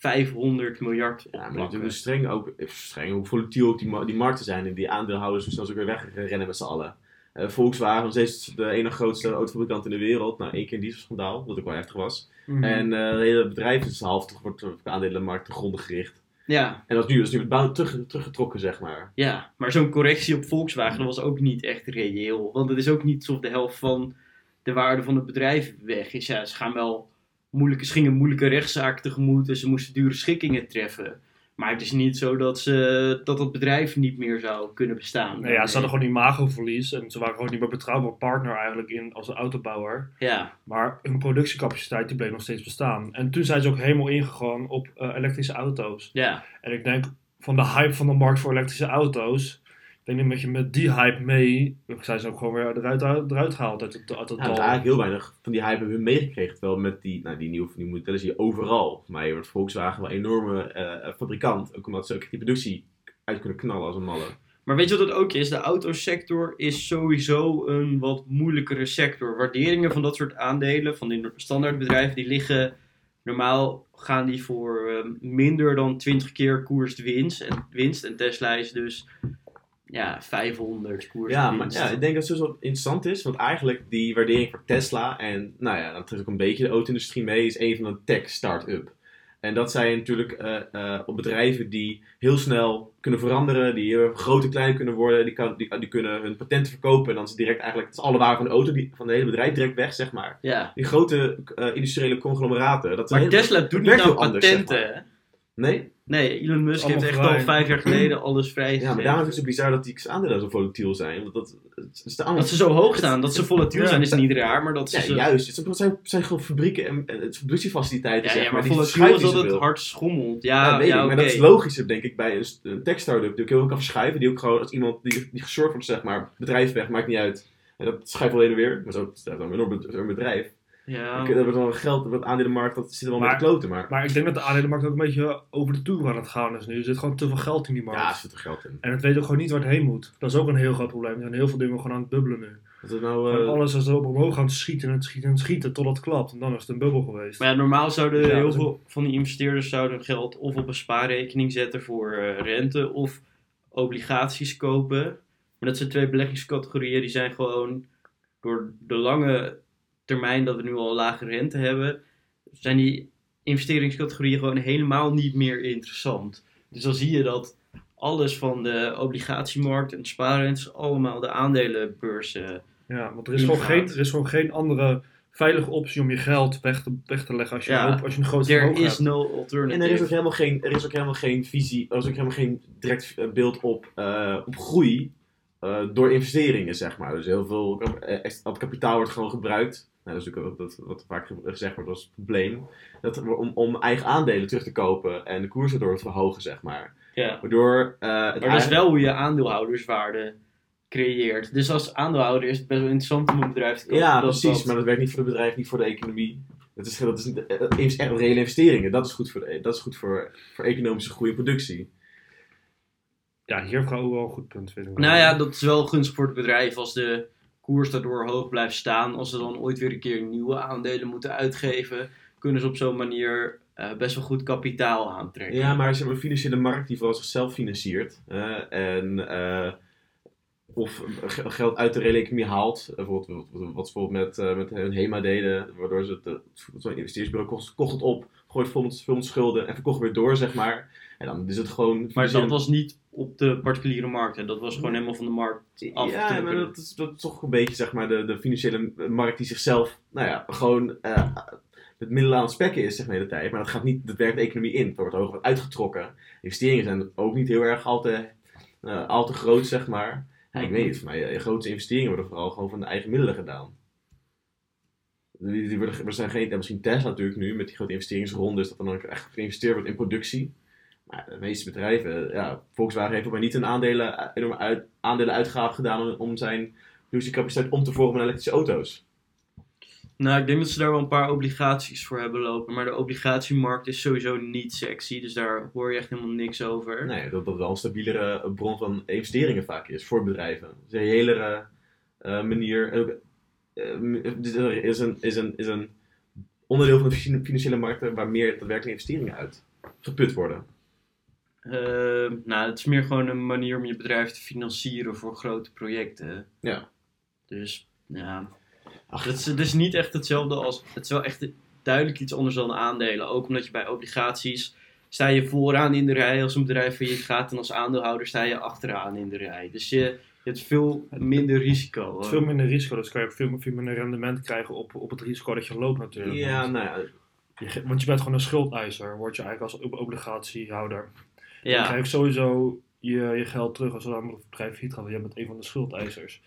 500 miljard Ja, maar natuurlijk streng ook, eh, streng hoe volatiel ook die, die markten zijn en die aandeelhouders snel ze ook weer wegrennen met z'n allen. Eh, Volkswagen, nog steeds de ene grootste autofabrikant in de wereld. Nou, één keer een dieselschandaal, wat ook wel heftig was. Mhm. En eh het hele bedrijf is half wordt op de aandelenmarkt te gronden gericht. Ja, En dat is nu, dat is nu bouw- terug, teruggetrokken, zeg maar. ja, maar zo'n correctie op Volkswagen dat was ook niet echt reëel. Want het is ook niet alsof de helft van de waarde van het bedrijf weg is. Ja, ze gaan wel moeilijke, ze gingen moeilijke rechtszaken tegemoet en ze moesten dure schikkingen treffen. Maar het is niet zo dat, ze, dat het bedrijf niet meer zou kunnen bestaan. Nou ja, ze hadden gewoon imagoverlies en ze waren gewoon niet meer betrouwbaar partner eigenlijk in, als een autobouwer. Ja, Maar hun productiecapaciteit die bleef nog steeds bestaan. En toen zijn ze ook helemaal ingegaan op eh, elektrische auto's. ja, En ik denk van de hype van de markt voor elektrische auto's. Ik denk dat je met die hype mee. zijn ze ook gewoon weer eruit, eruit gehaald uit het, uit het Ja, dal. dus eigenlijk heel weinig van die hype hebben we meegekregen. Terwijl met die, nou, die nieuwe van die modellen zie je overal. Voor mij wordt Volkswagen wel een enorme eh, fabrikant. Ook omdat ze ook die productie uit kunnen knallen als een malle. Maar weet je wat het ook is? De autosector is sowieso een wat moeilijkere sector. Waarderingen van dat soort aandelen, van die standaardbedrijven, die liggen normaal gaan die voor eh, minder dan 20 keer koers winst. En, winst. en Tesla is dus ja, 500 koers Ja, maar ja, ik denk dat het dus wel interessant is. Want eigenlijk die waardering voor Tesla en nou ja, dan trekt ook een beetje de auto-industrie mee, is een van een tech start-up. En dat zijn natuurlijk op bedrijven die heel snel kunnen veranderen, die eh, groot en klein kunnen worden, die, kan, die, die kunnen hun patenten verkopen en dan is direct eigenlijk, het is alle waarde van de auto, die, van het hele bedrijf direct weg, zeg maar. Ja. Die grote industriële conglomeraten. Dat Maar heel- Tesla dat doet niet aan heel anders, zeg patenten. maar. Nee? Nee, Elon Musk heeft echt al vrij. vijf jaar geleden alles vrijgegeven. Ja, maar daarom is het zo bizar dat die aandelen zo volatiel zijn. Want dat, de Dat ze zo hoog staan, dat ze volatiel Ja. zijn is niet raar, maar dat ze... Ja, zo- juist. Het zijn, gewoon fabrieken en, productiefaciliteiten, Ja, zeg ja, maar. maar die volatiel is dat het hard schommelt. Ja, Ja, weet ja, ik. Maar dat is logischer, denk ik, bij een, een tech-startup die ook heel veel kan verschuiven. Die ook gewoon, als iemand die, die gesoord wordt, zeg maar, bedrijf weg, maakt niet uit. En dat schuift wel heen en weer. Maar zo het dan een enorm bed- een bedrijf. Ja. Ik- Dat wordt wel geld, dat wordt aandelenmarkt, dat zit er wel met Maar- de kloten. Maar Maar ik denk dat de aandelenmarkt ook een beetje over de toer aan het gaan is nu. Er zit gewoon te veel geld in die markt. ja, er zit er geld in. En het weet ook gewoon niet waar het heen moet. Dat is ook een heel groot probleem. Er zijn heel veel dingen gewoon aan het bubbelen nu. Dat is nou, eh, alles is op omhoog aan het schieten en het schieten en het schieten totdat het klapt. En dan is het een bubbel geweest. Maar ja, normaal zouden Ja, heel is veel van die investeerders zouden hun geld of op een spaarrekening zetten voor eh, rente of obligaties kopen. Maar dat zijn twee beleggingscategorieën die zijn gewoon door de lange termijn dat we nu al lage rente hebben, zijn die investeringscategorieën gewoon helemaal niet meer interessant. Dus dan zie je dat alles van de obligatiemarkt en spaarrentes allemaal de aandelenbeurs eh, Ja, want er is, gewoon geen, er is gewoon geen andere veilige optie om je geld weg te, weg te leggen als je, Ja. als je een groot There vermogen is hebt. no alternative. En er is ook helemaal geen, er is ook helemaal geen visie, er is ook helemaal geen direct eh, beeld op, eh, op groei eh, door investeringen, zeg maar. Dus heel veel dat kapitaal wordt gewoon gebruikt. Nou, dat is ook wat, wat, vaak ge- gezegd wordt als probleem. Dat, om, om eigen aandelen terug te kopen en de koersen door te verhogen, zeg maar. Ja. Waardoor eh, het Maar dat is wel hoe je aandeelhouderswaarde creëert. Dus als aandeelhouder is het best wel interessant om een bedrijf te kopen. Ja, dat- precies. dat- Maar dat werkt niet voor het bedrijf, niet voor de economie. Dat is, dat is, een- het is echt reële investeringen. Dat is goed voor, de, dat is goed voor, voor economische groei en productie. Ja, hier heeft ook wel een goed punt, vind ik. Nou ja, dat is wel gunstig voor het bedrijf als de koers daardoor hoog blijft staan. Als ze dan ooit weer een keer nieuwe aandelen moeten uitgeven, kunnen ze op zo'n manier eh, best wel goed kapitaal aantrekken. Ja, maar ze hebben een financiële markt die vooral zichzelf financiert. eh, en eh, of ge- geld uit de reële economie haalt. Bijvoorbeeld, wat, ze bijvoorbeeld met, met hun HEMA deden. Waardoor ze het, zo'n investeringsbureau kocht, kocht het op. Gooit vol met schulden en verkocht weer door, zeg maar. En dan is het gewoon... Maar dat was niet op de particuliere markt. Hè. Dat was gewoon helemaal van de markt af. Ja, maar dat is, dat is toch een beetje zeg maar, de, de financiële markt die zichzelf, nou ja, gewoon eh het middel aan het spekken is zeg maar, de hele tijd. Maar dat gaat niet, dat werkt de economie in. Het wordt wat uitgetrokken. Investeringen zijn ook niet heel erg al te, eh, al te groot, zeg maar. Ja, ik weet niet, voor mij, eh, grote investeringen worden vooral gewoon van de eigen middelen gedaan. Die, die worden, er zijn geen, ja, misschien Tesla natuurlijk nu, met die grote investeringsrondes, dat er dan ook echt geïnvesteerd wordt in productie. Maar de meeste bedrijven, ja, Volkswagen heeft ook maar niet een aandelen, enorme uit, aandelen uitgave gedaan om, om zijn productiecapaciteit om te vormen naar elektrische auto's. Nou, ik denk dat ze daar wel een paar obligaties voor hebben lopen. Maar de obligatiemarkt is sowieso niet sexy. Dus daar hoor je echt helemaal niks over. Nee, dat dat wel een stabielere bron van investeringen vaak is voor bedrijven. Het is een reëlere eh, manier. En ook, eh, dit is, een, is, een, is een onderdeel van de fin- financiële markten waar meer daadwerkelijk investeringen uit geput worden. Ehm, nou, het is meer gewoon een manier om je bedrijf te financieren voor grote projecten. Ja. Dus, ja. Ach. Het is, het is niet echt hetzelfde als... Het is wel echt duidelijk iets anders dan aandelen. Ook omdat je bij obligaties... Sta je vooraan in de rij als een bedrijf failliet gaat. En als aandeelhouder sta je achteraan in de rij. Dus je, je hebt veel minder risico. Het is veel minder risico, dus kan je ook veel, veel minder rendement krijgen op, op het risico dat je loopt natuurlijk. Ja, Want nou ja, je, want je bent gewoon een schuldeiser, word je eigenlijk als ob- Ja. krijgt sowieso je, je geld terug als er een bedrijf failliet gaat, want je bent een van de schuldeisers.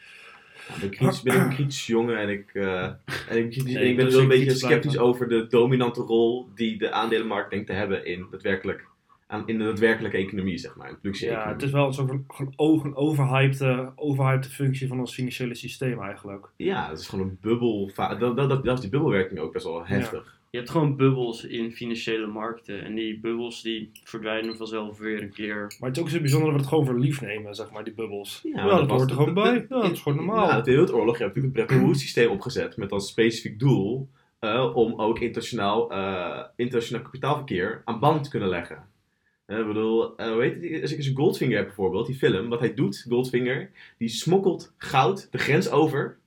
ik ben, kritisch, ben ik een kritisch jongen en ik, eh, en ik, kritisch- Nee, ik ben dat wel een beetje sceptisch over de dominante rol die de aandelenmarkt denkt te hebben in, daadwerkelijk, aan, in de daadwerkelijke economie, zeg maar. In de Ja, het is wel een soort van een overhyped, overhyped functie van ons financiële systeem eigenlijk. Ja, het is gewoon een bubbel. dat, dat, dat is die bubbelwerking ook best wel heftig. Je hebt gewoon bubbels in financiële markten. En die bubbels die verdwijnen vanzelf weer een keer. Maar het is ook zo bijzonder dat we het gewoon voor lief nemen, zeg maar, die bubbels. Ja, dat, hoort er gewoon bij. Ja, dat is gewoon normaal. Ja, de Tweede Wereldoorlog, je hebt natuurlijk het Bretton Woods systeem opgezet met als specifiek doel eh, om ook internationaal, eh, internationaal kapitaalverkeer aan band te kunnen leggen. Eh, ik bedoel, hoe heet het? Als ik eens Goldfinger heb bijvoorbeeld, die film, wat hij doet, Goldfinger, die smokkelt goud de grens over.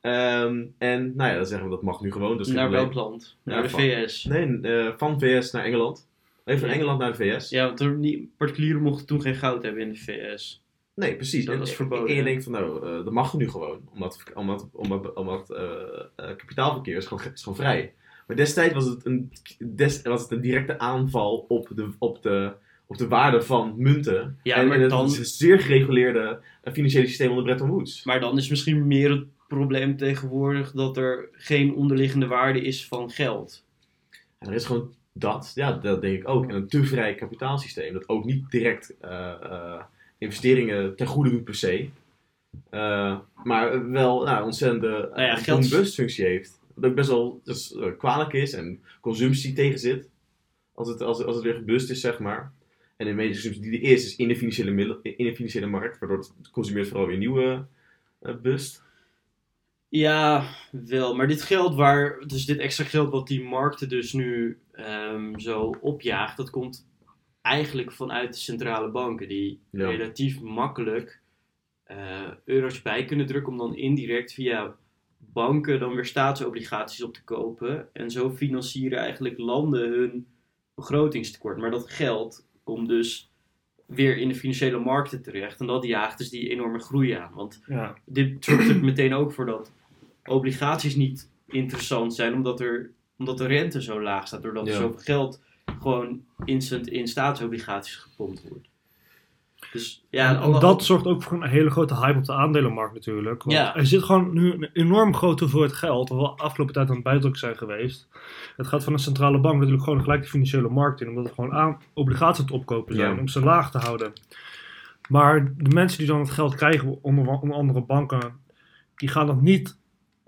Ehm, en nou ja, dan zeggen we dat mag nu gewoon. Naar welk land? Ja, Naar de van- VS. Nee, eh, van VS naar Engeland. Even van Ja. Engeland naar de VS. Ja, want er, niet, particulieren mochten toen geen goud hebben in de VS. Nee, precies. Dat En- was verboden. En je denkt van, nou, eh, dat mag nu gewoon. Omdat, omdat, omdat, omdat eh, kapitaalverkeer is gewoon, is gewoon vrij. Maar destijds was het een, des, was het een directe aanval op de, op de, op de waarde van munten. Ja, en, maar en het dan- een zeer gereguleerde financiële systeem onder Bretton Woods. Maar dan is misschien meer het probleem tegenwoordig dat er geen onderliggende waarde is van geld. En er is gewoon dat, ja, dat denk ik ook. En een te vrij kapitaalsysteem, dat ook niet direct eh, eh, investeringen ten goede doet per se. Eh, maar wel nou, ontzettende Nou ja, geld- heeft. Dat ook best wel dus, kwalijk is en consumptie tegen zit. Als het, als, het- als het weer gebust is, zeg maar. En de meeste consumptie die er is, is in de financiële, middel, in de financiële markt. Waardoor het consumeert vooral weer nieuwe bust. Ja, wel. Maar dit geld waar, dus dit extra geld wat die markten dus nu ehm, zo opjaagt, dat komt eigenlijk vanuit de centrale banken die Ja. relatief makkelijk eh, euro's bij kunnen drukken om dan indirect via banken dan weer staatsobligaties op te kopen. En zo financieren eigenlijk landen hun begrotingstekort. Maar dat geld komt dus weer in de financiële markten terecht. En dat jaagt dus die enorme groei aan. Want Ja. dit zorgt er meteen ook voor dat obligaties niet interessant zijn, omdat, er, omdat de rente zo laag staat, doordat er Ja. zoveel geld gewoon instant in staatsobligaties gepompt wordt. Dus ja, en dat zorgt ook voor een hele grote hype op de aandelenmarkt natuurlijk. Want Ja. er zit gewoon nu een enorm grote hoeveelheid geld, wat we de afgelopen tijd aan het zijn geweest. Het gaat van de centrale bank natuurlijk gewoon gelijk de financiële markt in, omdat het gewoon aan obligaties te opkopen zijn, Ja. om ze laag te houden. Maar de mensen die dan het geld krijgen, onder, onder andere banken, die gaan dat niet...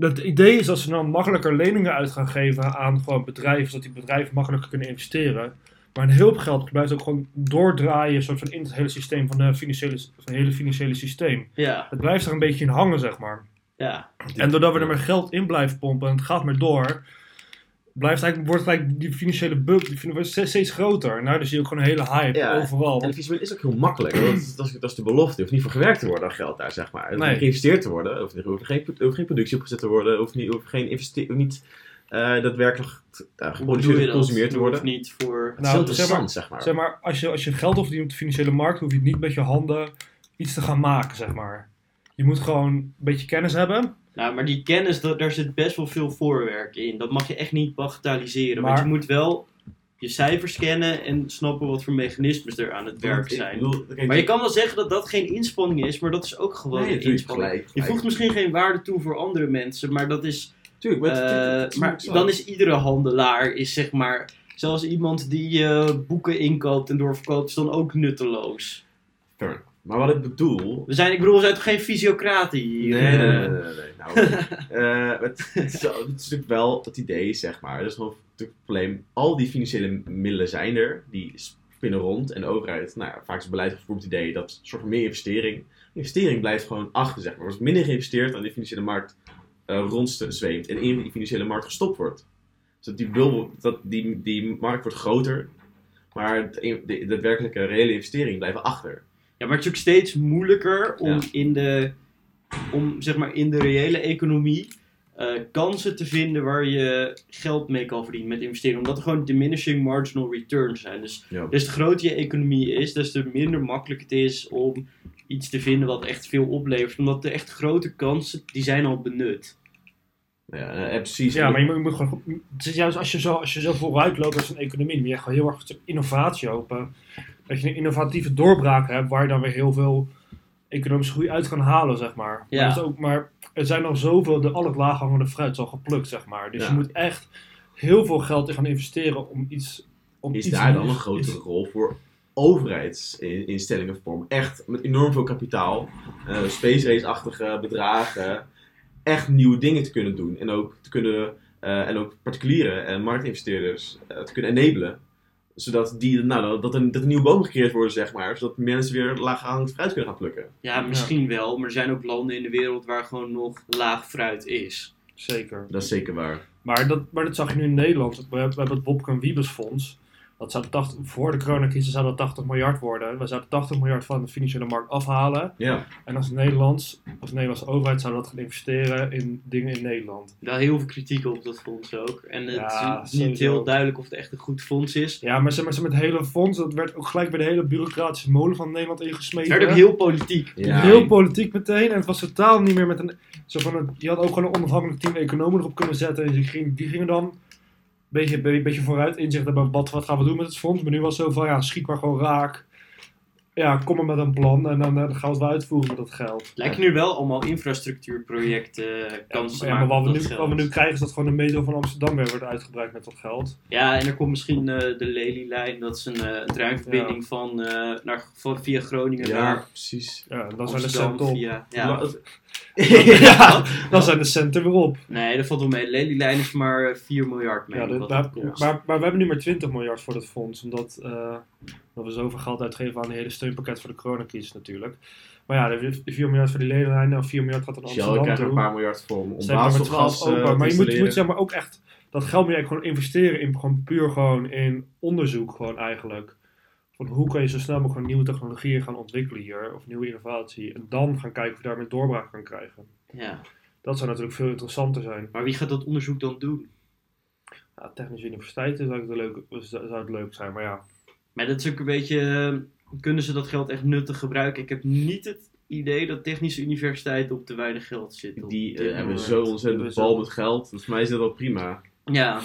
Het idee is dat ze dan makkelijker leningen uit gaan geven aan gewoon bedrijven, zodat die bedrijven makkelijker kunnen investeren. Maar een heel geld blijft ook gewoon doordraaien soort van in het hele systeem van, de financiële, van het hele financiële systeem. ja, Het blijft er een beetje in hangen, zeg maar. ja, En doordat we er maar geld in blijven pompen en het gaat maar door, blijft eigenlijk, wordt eigenlijk die financiële bug die fin- wordt steeds, steeds groter. Nou, dan zie je ook gewoon een hele hype Ja, overal. En is ook heel makkelijk. want Dat is, dat, is, dat is de belofte. Er hoeft niet voor gewerkt te worden aan geld daar, zeg maar. Hoeft Nee. niet geïnvesteerd te worden. Er hoeft, er hoeft geen, er hoeft geen productie opgezet te worden. Er hoeft niet, er hoeft geen investe- niet eh, daadwerkelijk uh, geproduceerd geconsumeerd te Je hoeft worden. niet voor... Het is Nou, heel zeg interessant, zeg maar. zeg maar, als je, als je geld verdient op de financiële markt, hoef je niet met je handen iets te gaan maken, zeg maar. Je moet gewoon een beetje kennis hebben. Nou, maar die kennis, dat, daar zit best wel veel voorwerk in. Dat mag je echt niet bagatelliseren. Want Maar- je moet wel je cijfers kennen en snappen wat voor mechanismes er aan het werk Want zijn. Maar je kan wel zeggen dat dat geen inspanning is, maar dat is ook gewoon Nee, een inspanning. gelijk, Je voegt misschien geen waarde toe voor andere mensen, maar dat is. Tuurlijk, maar, het- eh, maar dan is iedere handelaar, is zeg maar. Zelfs iemand die eh, boeken inkoopt en doorverkoopt, is dan ook nutteloos. Fair. Maar wat ik bedoel... We zijn, ik bedoel, we zijn toch geen fysiocraten hier? Nee, nee, nee, nee. Nou, eh, het, het, is, het is natuurlijk wel het idee, zeg maar. Dat is gewoon het probleem. Al die financiële middelen zijn er. Die spinnen rond. En de overheid, nou ja, vaak is het beleid gevoerd het idee dat soort van meer investering. investering blijft gewoon achter, zeg maar. Er wordt minder geïnvesteerd dan die financiële markt eh rondzweemt. En in die financiële markt gestopt wordt. Dus dat die, bul, dat die, die markt wordt groter. Maar de, de, daadwerkelijke reële investeringen blijven achter. Ja, maar het is ook steeds moeilijker om, Ja. in, de, om zeg maar in de reële economie eh, kansen te vinden waar je geld mee kan verdienen met investeren. Omdat er gewoon diminishing marginal returns zijn. Dus Ja. des te groter je economie is, des te minder makkelijk het is om iets te vinden wat echt veel oplevert. Omdat de echt grote kansen, die zijn al benut. Ja, eh, precies. Ja, maar je moet, je moet gewoon. Het is juist als je zo, als je zo vooruit loopt als een economie, dan ben je gewoon heel erg innovatie open. Dat je een innovatieve doorbraak hebt waar je dan weer heel veel economische groei uit kan halen, zeg maar. Ja. Maar, ook, maar er zijn nog zoveel, de, al het laaghangende fruit is al geplukt, zeg maar. Dus Ja. je moet echt heel veel geld in gaan investeren om iets. Om is iets daar dan een grotere iets- rol voor overheidsinstellingen vormen. Echt met enorm veel kapitaal, eh space race-achtige bedragen, echt nieuwe dingen te kunnen doen. En ook, te kunnen, eh, en ook particulieren en marktinvesteerders eh, te kunnen enablen. Zodat die, nou, dat, er, dat er nieuwe bomen gecreëerd worden, zeg maar. Zodat mensen weer laaghangend fruit kunnen gaan plukken. Ja, misschien wel, maar er zijn ook landen in de wereld waar gewoon nog laag fruit is. Zeker. Dat is zeker waar. Maar dat, maar dat zag je nu in Nederland. We hebben, we hebben het Wiebes Fonds. Dat zou 80, voor de coronacrisis zou dat 80 miljard worden. We zouden 80 miljard van de financiële markt afhalen. Ja, En als, Nederlands, als de Nederlandse overheid zou dat gaan investeren in dingen in Nederland. Daar heel veel kritiek op dat fonds ook. En het Ja, is niet sowieso. heel duidelijk of het echt een goed fonds is. Ja, maar ze maar, ze met het hele fonds, dat werd ook gelijk bij de hele bureaucratische molen van Nederland Het ingesmeten. werd ook heel politiek. ja. Heel politiek meteen. En het was totaal niet meer met een. Zo van een, je had ook gewoon een onafhankelijk team economen erop kunnen zetten. En die, ging, die gingen dan beetje, be- beetje vooruit inzicht hebben wat, wat gaan we doen met het fonds. Maar nu was het zo van, ja, schiet maar gewoon raak. Ja, kom maar met een plan en dan, eh, dan gaan we het wel uitvoeren met dat geld. Lijkt nu wel allemaal infrastructuurprojecten eh, kansen te ja, maken maar wat we, nu, dat wat we geld. nu krijgen is dat gewoon de metro van Amsterdam weer wordt uitgebreid met dat geld. Ja, en er komt misschien eh, de Lelylijn. Dat is een, eh, een treinverbinding van, eh, naar, van, via Groningen Ja, naar precies. Ja, dan zijn de op. Via, Ja. ja. Dan zijn de centen weer op. Nee, dat valt wel mee. De Lelylijn is maar eh, 4 miljard mee. Ja, dit- maar, maar, maar we hebben nu maar 20 miljard voor dat fonds. Omdat eh, dat we zoveel geld uitgeven aan het hele steunpakket voor de coronacrisis natuurlijk. Maar ja, de 4 miljard voor die ledenlijn en 4 miljard gaat Shell Amsterdam krijgt er een paar miljard voor om, maar 12 waterstofgas eh, Maar je moet, je moet zeg maar ook echt... Dat geld moet je eigenlijk gewoon investeren in gewoon puur gewoon in onderzoek gewoon eigenlijk. Van hoe kan je zo snel mogelijk gewoon nieuwe technologieën gaan ontwikkelen hier. Of nieuwe innovatie. En dan gaan kijken of je daarmee doorbraak kan krijgen. Ja. Dat zou natuurlijk veel interessanter zijn. Maar wie gaat dat onderzoek dan doen? Ja, technische universiteiten zou het, leuk, zou het leuk zijn. Maar ja, Maar dat is ook een beetje. eh, Kunnen ze dat geld echt nuttig gebruiken? Ik heb niet het idee dat technische universiteiten op te weinig geld zitten. op Die eh, hebben zo ontzettend bal met geld. Voor mij is dat wel prima. Ja,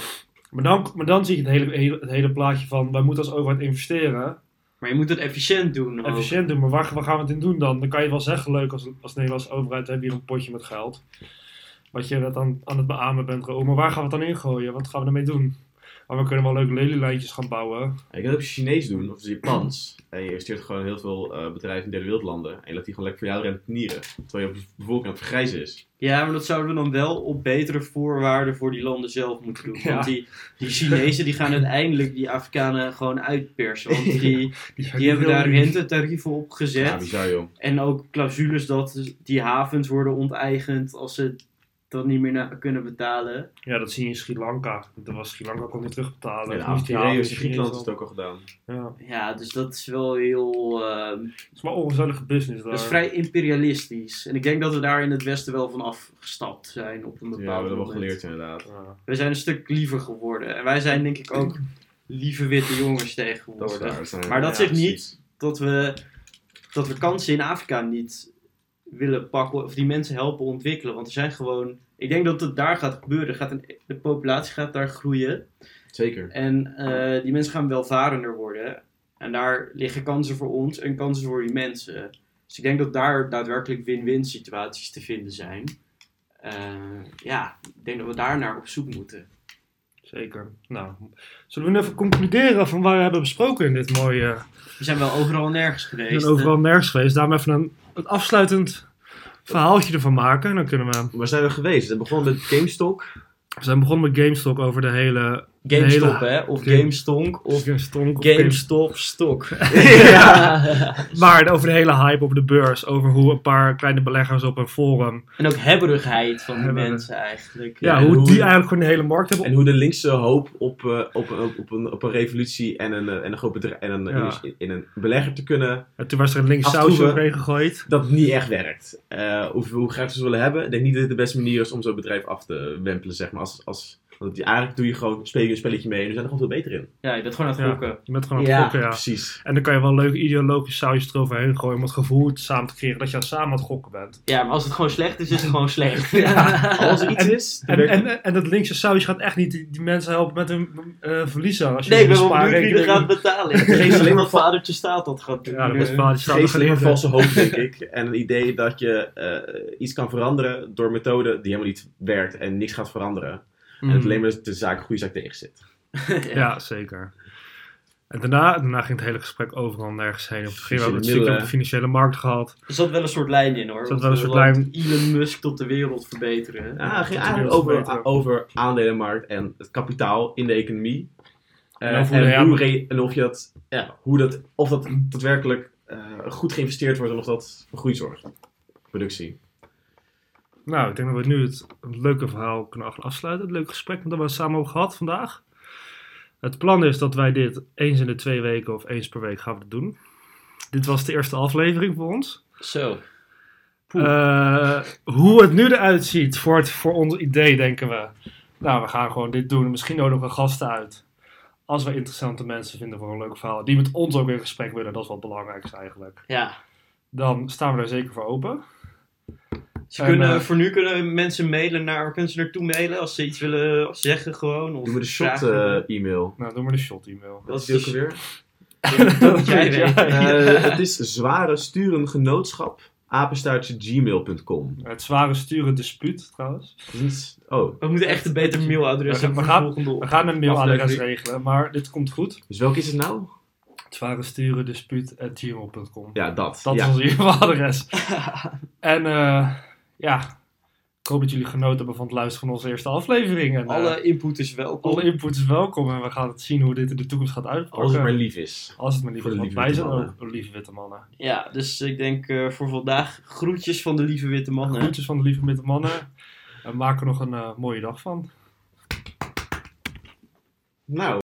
Maar dan, maar dan zie je het hele, hele, het hele plaatje van, wij moeten als overheid investeren, maar je moet het efficiënt doen. efficiënt doen, maar waar, waar gaan we het in doen dan? Dan kan je wel zeggen, leuk als, als Nederlandse overheid, hebben hier een potje met geld. Wat je dat aan, aan het beamen bent, maar waar gaan we het dan ingooien? Wat gaan we ermee doen? Maar we kunnen wel leuke lelielijntjes gaan bouwen. Je kan het ook Chinees doen, of Japans. En je investeert gewoon heel veel eh, bedrijven in derde wereldlanden. En je laat die gewoon lekker voor jou rentenieren. Terwijl je bevolking aan het vergrijzen is. Ja, maar dat zouden we dan wel op betere voorwaarden voor die landen zelf moeten doen. Ja. Want die, die Chinezen die gaan uiteindelijk die Afrikanen gewoon uitpersen. Want die, die hebben daar rentetarieven op Ja, gezet. bizar joh. En ook clausules dat die havens worden onteigend als ze dat niet meer na- kunnen betalen. Ja, dat zie je in Sri Lanka. Dat was Sri Lanka kon niet terugbetalen. Aventureus havens in Griekenland is het ook al gedaan. Ja, Ja, dus dat is wel heel... ehm, het is maar ongezellige business daar. dat is vrij imperialistisch. En ik denk dat we daar in het Westen wel van afgestapt zijn op een Ja, we hebben wel geleerd inderdaad. Ja. We zijn een stuk liever geworden. En wij zijn denk ik ook lieve witte jongens Dat is tegenwoordig. waar. dat zijn- Maar dat ja, zegt niet precies. dat we, dat we kansen in Afrika niet willen pakken of die mensen helpen ontwikkelen. Want er zijn gewoon. Ik denk dat het daar gaat gebeuren. Gaat een, de populatie gaat daar groeien. Zeker. En eh, die mensen gaan welvarender worden. En daar liggen kansen voor ons en kansen voor die mensen. Dus ik denk dat daar daadwerkelijk win-win situaties te vinden zijn. Eh, ja, ik denk dat we daar naar op zoek moeten. Zeker. Nou, zullen we nu even concluderen van waar we hebben besproken in dit mooie... We zijn wel overal en nergens We geweest. zijn overal nergens geweest. Daarom even een, een afsluitend verhaaltje ervan maken. En dan kunnen we... Waar zijn we geweest? We begonnen met GameStok. We zijn begonnen met GameStop over de hele... GameStop, hè? Of Game- GameStonk. Of GameStop. GameStop Stok. Maar over de hele hype op de beurs. Over hoe een paar kleine beleggers op een forum... En ook hebberigheid van die mensen eigenlijk. Ja, Ja, en hoe, hoe- die eigenlijk gewoon de hele markt hebben... En hoe de linkse hoop op, eh, op, op, op, een, op een revolutie en een, eh, en een groot bedrijf en een, Ja. in, in een belegger te kunnen, En toen was er een links sausje overheen gegooid. dat niet echt werkt. Eh, hoe, hoe graag ze willen hebben, ik denk niet dat dit de beste manier is om zo'n bedrijf af te wempelen, zeg maar. Als, als, want eigenlijk doe je gewoon speel je een spelletje mee en we zijn er gewoon veel beter in. Ja, je bent gewoon aan het Ja. gokken. Je bent gewoon aan het Ja. gokken, ja. Precies. En dan kan je wel leuke ideologische sausjes eroverheen gooien om het gevoel samen te creëren dat je samen aan het gokken bent. Ja, maar als het gewoon slecht is, is het gewoon slecht. Als er iets is, En, werkt- en, en dat linkse sausje gaat echt niet die, die mensen helpen met hun eh, verliezen. Als je Nee, ik ben een wel benieuwd wie er gaat betalen. Geen alleen maar vadertje staat dat gaat doen. Ja, dat. Die staan er geeft alleen maar valse hoop, denk ik. En een idee dat je eh, iets kan veranderen door methode die helemaal niet werkt en niks gaat veranderen. En het alleen maar de zaak, goede zaak tegen zit. Ja, zeker. En daarna, daarna ging het hele gesprek overal nergens heen. Of het ging ook het op de financiële markt gehad. Er zat wel een soort lijn in hoor. Er zat wel een soort lijn. Elon Musk tot de wereld verbeteren. Ja, het ging dat eigenlijk over, over aandelenmarkt en het kapitaal in de economie. En hoe de- hoe re- en of, je dat, ja, hoe dat, of dat daadwerkelijk eh, goed geïnvesteerd wordt en of dat voor groei zorgt. Productie. Nou, ik denk dat we nu het, leuke verhaal kunnen af- afsluiten. Het leuke gesprek dat we samen hebben gehad vandaag. Het plan is dat wij dit eens in de twee weken of eens per week gaan we doen. Dit was de eerste aflevering voor ons. Zo. Eh, hoe het nu eruit ziet voor, het, voor ons idee, denken we. Nou, we gaan gewoon dit doen. Misschien nodigen we gasten uit. Als we interessante mensen vinden voor een leuk verhaal. Die met ons ook in gesprek willen. Dat is wat het belangrijkste eigenlijk. Ja. Dan staan we er zeker voor open. Ze En, kunnen, eh, voor nu kunnen mensen mailen naar, waar kunnen ze naartoe mailen als ze iets willen zeggen gewoon? Of Doen we de shot eh, e-mail. Nou, doe maar de shot e-mail. Wat is die ook alweer? Dat jij weten. Eh, het is zware sturen genootschap. Apenstaartje gmail.com. Het zware sturen dispuut trouwens. Oh, We moeten echt een beter mailadres We hebben gaan- de volgende We gaan een mailadres regelen, maar dit komt goed. dus welke is het nou? Het zware sturen dispuut at gmail.com. Ja, dat. Dat ja. is ons e-mailadres. en eh, ja, ik hoop dat jullie genoten hebben van het luisteren van onze eerste aflevering. En, eh, Alle input is welkom. alle input is welkom en we gaan het zien hoe dit in de toekomst gaat uitpakken. Als het maar lief is. Als het maar lief Voor is, de want lieve wij zijn witte mannen. ook lieve witte mannen. Ja, dus ik denk eh, voor vandaag groetjes van de lieve witte mannen. Groetjes van de lieve witte mannen. En maak er nog een eh, mooie dag van. Nou,